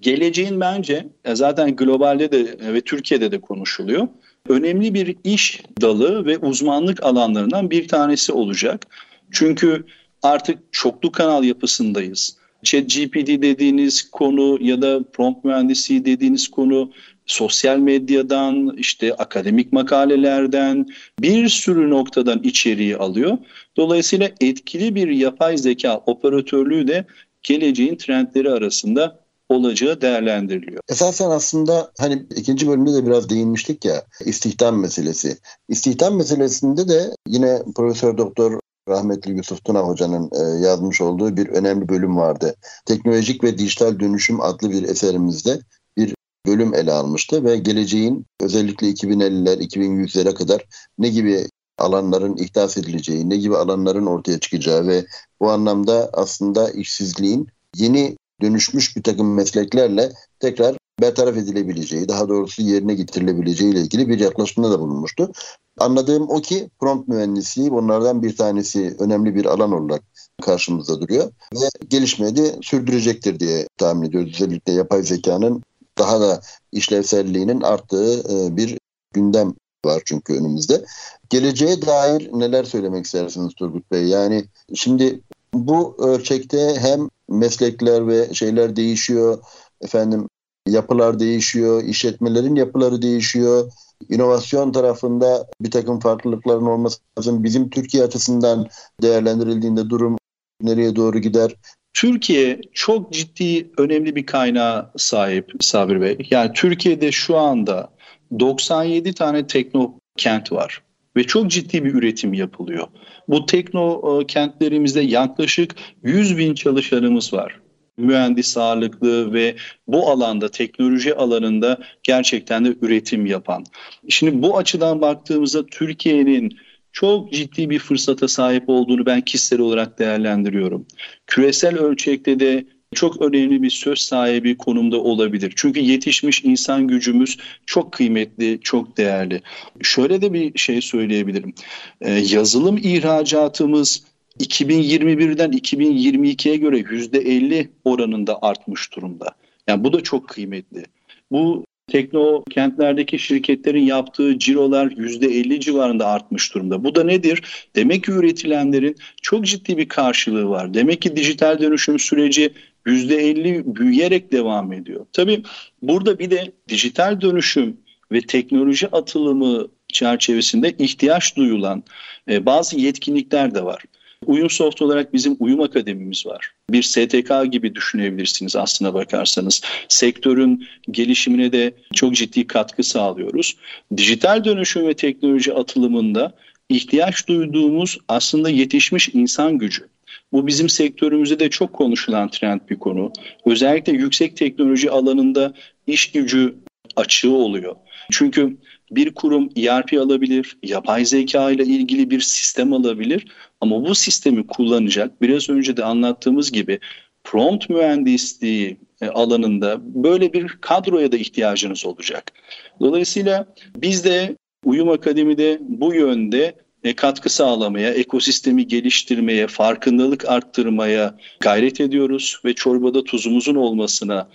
geleceğin bence e, zaten globalde de ve Türkiye'de de konuşuluyor önemli bir iş dalı ve uzmanlık alanlarından bir tanesi olacak. Çünkü artık çoklu kanal yapısındayız. ChatGPT dediğiniz konu ya da prompt mühendisliği dediğiniz konu sosyal medyadan, işte akademik makalelerden bir sürü noktadan içeriği alıyor. Dolayısıyla etkili bir yapay zeka operatörlüğü de geleceğin trendleri arasında olacağı değerlendiriliyor. Esasen aslında hani ikinci bölümde de biraz değinmiştik ya istihdam meselesi. İstihdam meselesinde de yine Profesör Doktor rahmetli Yusuf Tuna Hoca'nın e, yazmış olduğu bir önemli bölüm vardı. Teknolojik ve Dijital Dönüşüm adlı bir eserimizde bir bölüm ele almıştı ve geleceğin özellikle 2050'ler, 2100'lere kadar ne gibi alanların ihdas edileceği, ne gibi alanların ortaya çıkacağı ve bu anlamda aslında işsizliğin yeni dönüşmüş bir takım mesleklerle tekrar bertaraf edilebileceği, daha doğrusu yerine getirilebileceği ile ilgili bir yaklaşımda da bulunmuştu. Anladığım o ki prompt mühendisliği bunlardan bir tanesi önemli bir alan olarak karşımızda duruyor ve gelişmeyi de sürdürecektir diye tahmin ediyoruz. Özellikle yapay zekanın daha da işlevselliğinin arttığı e, bir gündem var çünkü önümüzde. Geleceğe dair neler söylemek istersiniz Turgut Bey? Yani şimdi bu ölçekte hem meslekler ve şeyler değişiyor. Efendim yapılar değişiyor, işletmelerin yapıları değişiyor. İnovasyon tarafında bir takım farklılıkların olması lazım. Bizim Türkiye açısından değerlendirildiğinde durum nereye doğru gider? Türkiye çok ciddi önemli bir kaynağa sahip Sabir Bey. Yani Türkiye'de şu anda 97 tane tekno kent var ve çok ciddi bir üretim yapılıyor. Bu tekno e, kentlerimizde yaklaşık 100 bin çalışanımız var. Mühendis ağırlıklı ve bu alanda teknoloji alanında gerçekten de üretim yapan. Şimdi bu açıdan baktığımızda Türkiye'nin çok ciddi bir fırsata sahip olduğunu ben kişisel olarak değerlendiriyorum. Küresel ölçekte de çok önemli bir söz sahibi konumda olabilir. Çünkü yetişmiş insan gücümüz çok kıymetli, çok değerli. Şöyle de bir şey söyleyebilirim. Ee, yazılım ihracatımız 2021'den 2022'ye göre %50 oranında artmış durumda. Yani bu da çok kıymetli. Bu tekno kentlerdeki şirketlerin yaptığı cirolar %50 civarında artmış durumda. Bu da nedir? Demek ki üretilenlerin çok ciddi bir karşılığı var. Demek ki dijital dönüşüm süreci %50 büyüyerek devam ediyor. Tabii burada bir de dijital dönüşüm ve teknoloji atılımı çerçevesinde ihtiyaç duyulan e, bazı yetkinlikler de var. Uyumsoft olarak bizim uyum akademimiz var. Bir STK gibi düşünebilirsiniz aslına bakarsanız. Sektörün gelişimine de çok ciddi katkı sağlıyoruz. Dijital dönüşüm ve teknoloji atılımında ihtiyaç duyduğumuz aslında yetişmiş insan gücü. Bu bizim sektörümüzde de çok konuşulan trend bir konu. Özellikle yüksek teknoloji alanında iş gücü açığı oluyor. Çünkü bir kurum ERP alabilir, yapay zeka ile ilgili bir sistem alabilir ama bu sistemi kullanacak biraz önce de anlattığımız gibi prompt mühendisliği e, alanında böyle bir kadroya da ihtiyacınız olacak. Dolayısıyla biz de Uyum Akademi'de bu yönde katkı sağlamaya, ekosistemi geliştirmeye, farkındalık arttırmaya gayret ediyoruz ve çorbada tuzumuzun olmasına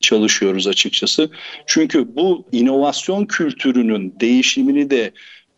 çalışıyoruz açıkçası. Çünkü bu inovasyon kültürünün değişimini de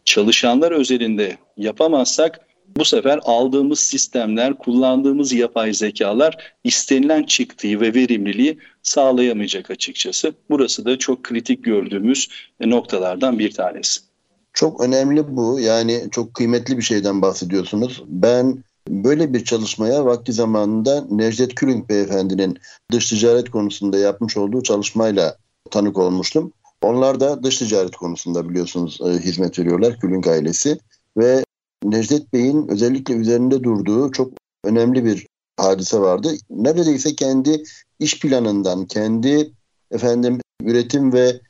çalışanlar özelinde yapamazsak bu sefer aldığımız sistemler, kullandığımız yapay zekalar istenilen çıktığı ve verimliliği sağlayamayacak açıkçası. Burası da çok kritik gördüğümüz noktalardan bir tanesi. Çok önemli bu. Yani çok kıymetli bir şeyden bahsediyorsunuz. Ben böyle bir çalışmaya vakti zamanında Necdet Külünk Beyefendinin dış ticaret konusunda yapmış olduğu çalışmayla tanık olmuştum. Onlar da dış ticaret konusunda biliyorsunuz e, hizmet veriyorlar Külünk ailesi ve Necdet Bey'in özellikle üzerinde durduğu çok önemli bir hadise vardı. Neredeyse kendi iş planından, kendi efendim üretim ve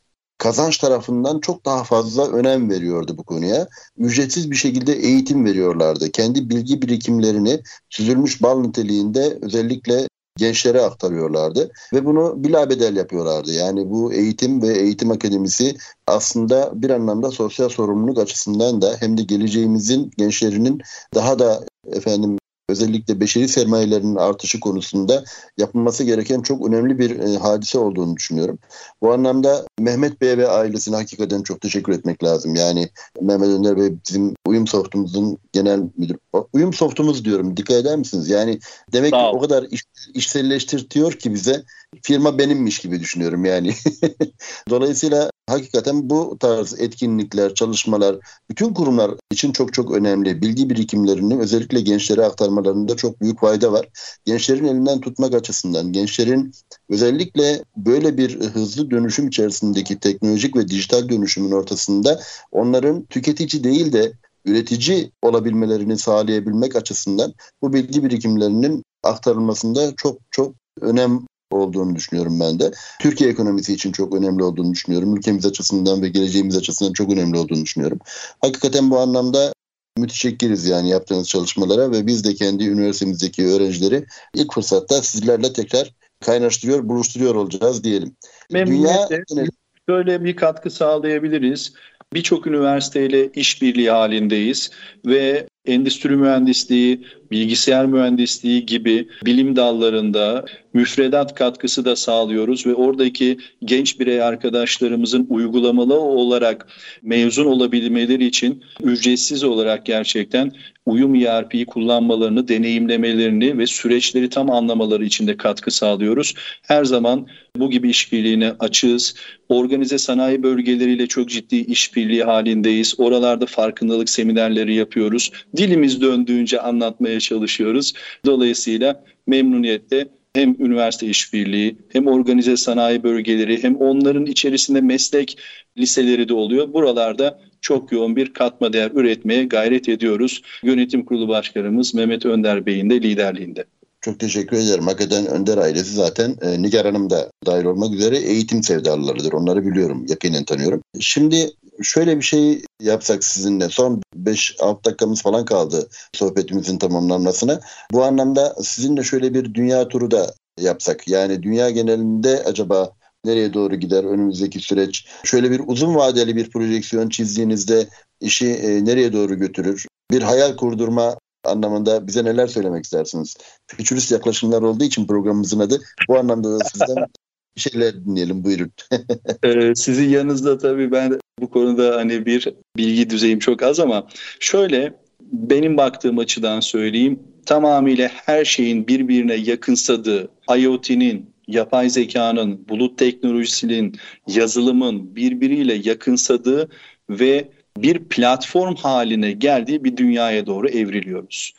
kazanç tarafından çok daha fazla önem veriyordu bu konuya. Ücretsiz bir şekilde eğitim veriyorlardı. Kendi bilgi birikimlerini süzülmüş bal niteliğinde özellikle gençlere aktarıyorlardı ve bunu bilabedel yapıyorlardı. Yani bu eğitim ve eğitim akademisi aslında bir anlamda sosyal sorumluluk açısından da hem de geleceğimizin gençlerinin daha da efendim özellikle beşeri sermayelerinin artışı konusunda yapılması gereken çok önemli bir e, hadise olduğunu düşünüyorum. Bu anlamda Mehmet Bey ve ailesine hakikaten çok teşekkür etmek lazım. Yani Mehmet Önder Bey bizim uyum softumuzun genel müdür. Uyum softumuz diyorum dikkat eder misiniz? Yani demek ki o kadar iş, işselleştirtiyor ki bize firma benimmiş gibi düşünüyorum yani. Dolayısıyla hakikaten bu tarz etkinlikler, çalışmalar bütün kurumlar için çok çok önemli. Bilgi birikimlerini özellikle gençlere aktarmalarında çok büyük fayda var. Gençlerin elinden tutmak açısından, gençlerin özellikle böyle bir hızlı dönüşüm içerisindeki teknolojik ve dijital dönüşümün ortasında onların tüketici değil de üretici olabilmelerini sağlayabilmek açısından bu bilgi birikimlerinin aktarılmasında çok çok önem olduğunu düşünüyorum ben de. Türkiye ekonomisi için çok önemli olduğunu düşünüyorum. Ülkemiz açısından ve geleceğimiz açısından çok önemli olduğunu düşünüyorum. Hakikaten bu anlamda müteşekkiriz yani yaptığınız çalışmalara ve biz de kendi üniversitemizdeki öğrencileri ilk fırsatta sizlerle tekrar kaynaştırıyor, buluşturuyor olacağız diyelim. Memnuniyetle Dünya... böyle bir katkı sağlayabiliriz. Birçok üniversiteyle işbirliği halindeyiz ve endüstri mühendisliği, bilgisayar mühendisliği gibi bilim dallarında müfredat katkısı da sağlıyoruz ve oradaki genç birey arkadaşlarımızın uygulamalı olarak mezun olabilmeleri için ücretsiz olarak gerçekten uyum ERP'yi kullanmalarını, deneyimlemelerini ve süreçleri tam anlamaları için de katkı sağlıyoruz. Her zaman bu gibi işbirliğine açığız. Organize sanayi bölgeleriyle çok ciddi işbirliği halindeyiz. Oralarda farkındalık seminerleri yapıyoruz. Dilimiz döndüğünce anlatmaya çalışıyoruz. Dolayısıyla memnuniyetle hem üniversite işbirliği hem organize sanayi bölgeleri hem onların içerisinde meslek liseleri de oluyor. Buralarda çok yoğun bir katma değer üretmeye gayret ediyoruz. Yönetim Kurulu Başkanımız Mehmet Önder Bey'in de liderliğinde. Çok teşekkür ederim. Hakikaten Önder ailesi zaten e, Nigar Hanım da dahil olmak üzere eğitim sevdalılarıdır. Onları biliyorum, yakinen tanıyorum. Şimdi şöyle bir şey yapsak sizinle. Son 5-6 dakikamız falan kaldı sohbetimizin tamamlanmasına. Bu anlamda sizinle şöyle bir dünya turu da yapsak. Yani dünya genelinde acaba nereye doğru gider önümüzdeki süreç? Şöyle bir uzun vadeli bir projeksiyon çizdiğinizde işi e, nereye doğru götürür? Bir hayal kurdurma anlamında bize neler söylemek istersiniz? Futurist yaklaşımlar olduğu için programımızın adı. Bu anlamda da sizden bir şeyler dinleyelim buyurun. ee, sizin yanınızda tabii ben bu konuda hani bir bilgi düzeyim çok az ama şöyle benim baktığım açıdan söyleyeyim tamamıyla her şeyin birbirine yakınsadığı IoT'nin yapay zekanın, bulut teknolojisinin, yazılımın birbiriyle yakınsadığı ve bir platform haline geldiği bir dünyaya doğru evriliyoruz.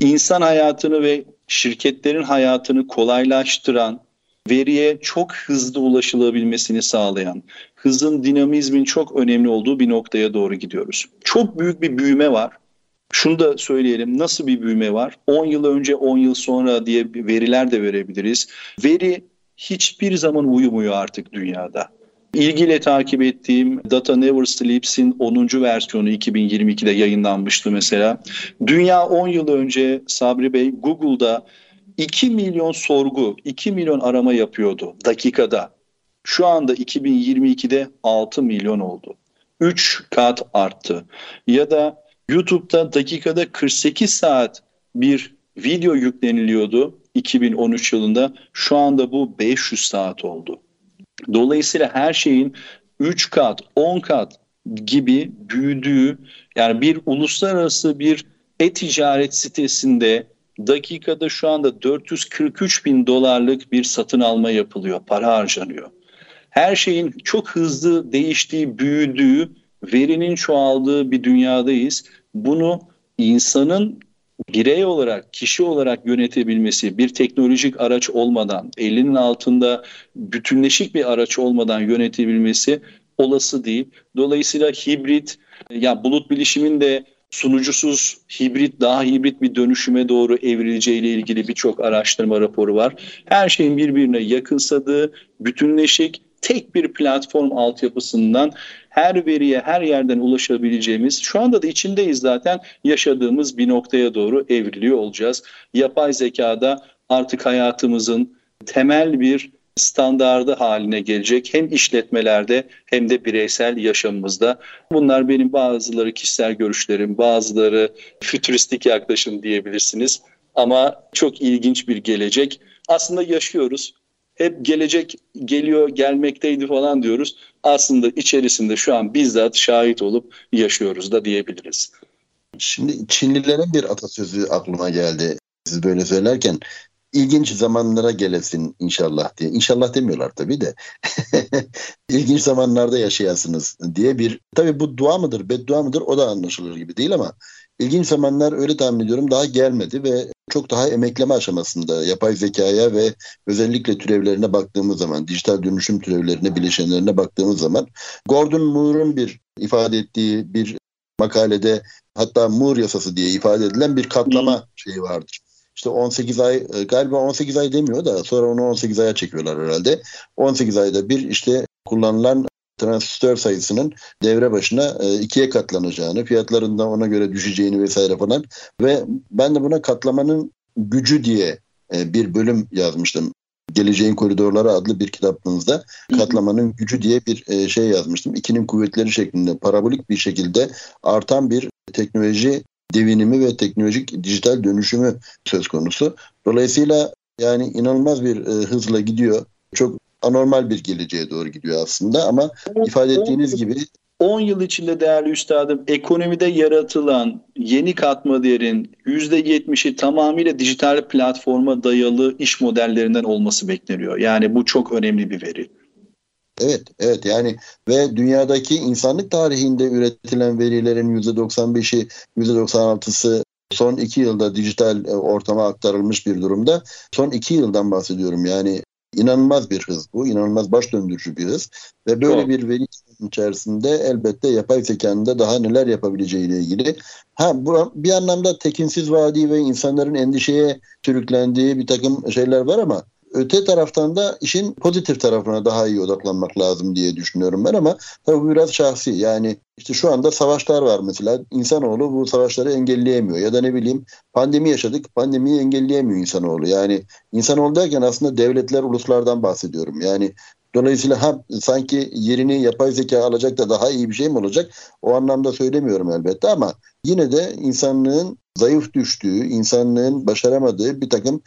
İnsan hayatını ve şirketlerin hayatını kolaylaştıran, veriye çok hızlı ulaşılabilmesini sağlayan, hızın dinamizmin çok önemli olduğu bir noktaya doğru gidiyoruz. Çok büyük bir büyüme var. Şunu da söyleyelim nasıl bir büyüme var? 10 yıl önce 10 yıl sonra diye veriler de verebiliriz. Veri hiçbir zaman uyumuyor artık dünyada. İlgiyle takip ettiğim Data Never Sleeps'in 10. versiyonu 2022'de yayınlanmıştı mesela. Dünya 10 yıl önce Sabri Bey Google'da 2 milyon sorgu, 2 milyon arama yapıyordu dakikada. Şu anda 2022'de 6 milyon oldu. 3 kat arttı. Ya da YouTube'da dakikada 48 saat bir video yükleniliyordu 2013 yılında. Şu anda bu 500 saat oldu. Dolayısıyla her şeyin 3 kat, 10 kat gibi büyüdüğü yani bir uluslararası bir e-ticaret sitesinde dakikada şu anda 443 bin dolarlık bir satın alma yapılıyor, para harcanıyor. Her şeyin çok hızlı değiştiği, büyüdüğü, verinin çoğaldığı bir dünyadayız. Bunu insanın birey olarak, kişi olarak yönetebilmesi, bir teknolojik araç olmadan, elinin altında bütünleşik bir araç olmadan yönetebilmesi olası değil. Dolayısıyla hibrit, ya bulut bilişimin de sunucusuz hibrit daha hibrit bir dönüşüme doğru evrileceğiyle ilgili birçok araştırma raporu var. Her şeyin birbirine yakınsadığı, bütünleşik tek bir platform altyapısından her veriye her yerden ulaşabileceğimiz şu anda da içindeyiz zaten yaşadığımız bir noktaya doğru evriliyor olacağız. Yapay zekada artık hayatımızın temel bir standardı haline gelecek hem işletmelerde hem de bireysel yaşamımızda. Bunlar benim bazıları kişisel görüşlerim, bazıları fütüristik yaklaşım diyebilirsiniz. Ama çok ilginç bir gelecek. Aslında yaşıyoruz hep gelecek geliyor gelmekteydi falan diyoruz. Aslında içerisinde şu an bizzat şahit olup yaşıyoruz da diyebiliriz. Şimdi Çinlilerin bir atasözü aklıma geldi siz böyle söylerken. İlginç zamanlara gelesin inşallah diye. İnşallah demiyorlar tabii de. ilginç zamanlarda yaşayasınız diye bir tabii bu dua mıdır, beddua mıdır o da anlaşılır gibi değil ama ilginç zamanlar öyle tahmin ediyorum daha gelmedi ve çok daha emekleme aşamasında yapay zekaya ve özellikle türevlerine baktığımız zaman, dijital dönüşüm türevlerine, bileşenlerine baktığımız zaman Gordon Moore'un bir ifade ettiği bir makalede hatta Moore yasası diye ifade edilen bir katlama şeyi vardır. İşte 18 ay e, galiba 18 ay demiyor da sonra onu 18 aya çekiyorlar herhalde. 18 ayda bir işte kullanılan transistör sayısının devre başına e, ikiye katlanacağını, fiyatlarında ona göre düşeceğini vesaire falan ve ben de buna katlamanın gücü diye e, bir bölüm yazmıştım. Geleceğin Koridorları adlı bir kitabınızda katlamanın gücü diye bir şey yazmıştım. İkinin kuvvetleri şeklinde parabolik bir şekilde artan bir teknoloji devinimi ve teknolojik dijital dönüşümü söz konusu. Dolayısıyla yani inanılmaz bir hızla gidiyor. Çok anormal bir geleceğe doğru gidiyor aslında ama ifade ettiğiniz gibi 10 yıl içinde değerli üstadım ekonomide yaratılan yeni katma değerin %70'i tamamıyla dijital platforma dayalı iş modellerinden olması bekleniyor. Yani bu çok önemli bir veri. Evet, evet yani ve dünyadaki insanlık tarihinde üretilen verilerin %95'i, %96'sı son iki yılda dijital e, ortama aktarılmış bir durumda. Son iki yıldan bahsediyorum yani İnanılmaz bir hız bu. inanılmaz baş döndürücü bir hız. Ve böyle bir veri içerisinde elbette yapay zekanın da daha neler yapabileceğiyle ilgili. Ha bu bir anlamda tekinsiz vadi ve insanların endişeye sürüklendiği bir takım şeyler var ama öte taraftan da işin pozitif tarafına daha iyi odaklanmak lazım diye düşünüyorum ben ama tabii bu biraz şahsi. Yani işte şu anda savaşlar var mesela. İnsanoğlu bu savaşları engelleyemiyor. Ya da ne bileyim pandemi yaşadık. Pandemiyi engelleyemiyor insanoğlu. Yani insanoğlu derken aslında devletler, uluslardan bahsediyorum. Yani Dolayısıyla ha, sanki yerini yapay zeka alacak da daha iyi bir şey mi olacak? O anlamda söylemiyorum elbette ama yine de insanlığın zayıf düştüğü, insanlığın başaramadığı bir takım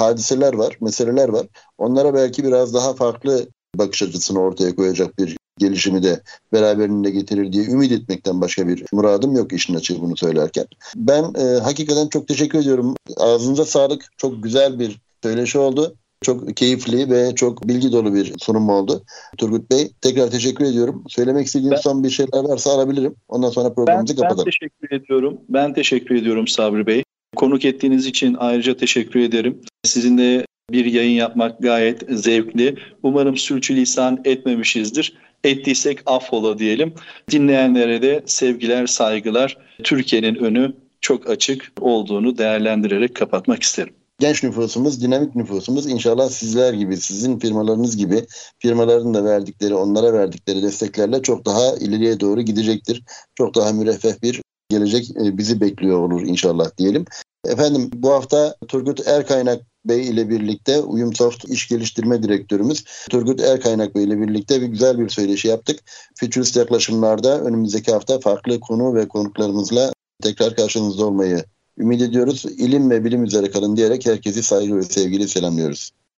hadiseler var, meseleler var. Onlara belki biraz daha farklı bakış açısını ortaya koyacak bir gelişimi de beraberinde getirir diye ümit etmekten başka bir muradım yok işin açığı bunu söylerken. Ben e, hakikaten çok teşekkür ediyorum. Ağzınıza sağlık. Çok güzel bir söyleşi oldu. Çok keyifli ve çok bilgi dolu bir sunum oldu. Turgut Bey tekrar teşekkür ediyorum. Söylemek istediğiniz ben, son bir şeyler varsa alabilirim. Ondan sonra programımızı ben, kapatalım. Ben teşekkür ediyorum. Ben teşekkür ediyorum Sabri Bey. Konuk ettiğiniz için ayrıca teşekkür ederim. Sizinle bir yayın yapmak gayet zevkli. Umarım sürçülisan etmemişizdir. Ettiysek affola diyelim. Dinleyenlere de sevgiler, saygılar. Türkiye'nin önü çok açık olduğunu değerlendirerek kapatmak isterim. genç nüfusumuz, dinamik nüfusumuz inşallah sizler gibi, sizin firmalarınız gibi firmaların da verdikleri, onlara verdikleri desteklerle çok daha ileriye doğru gidecektir. Çok daha müreffeh bir gelecek e, bizi bekliyor olur inşallah diyelim. Efendim bu hafta Turgut Erkaynak Bey ile birlikte Uyumsoft İş Geliştirme Direktörümüz Turgut Erkaynak Bey ile birlikte bir güzel bir söyleşi yaptık. Futurist yaklaşımlarda önümüzdeki hafta farklı konu ve konuklarımızla tekrar karşınızda olmayı ümit ediyoruz. İlim ve bilim üzere kalın diyerek herkesi saygı ve sevgiyle selamlıyoruz.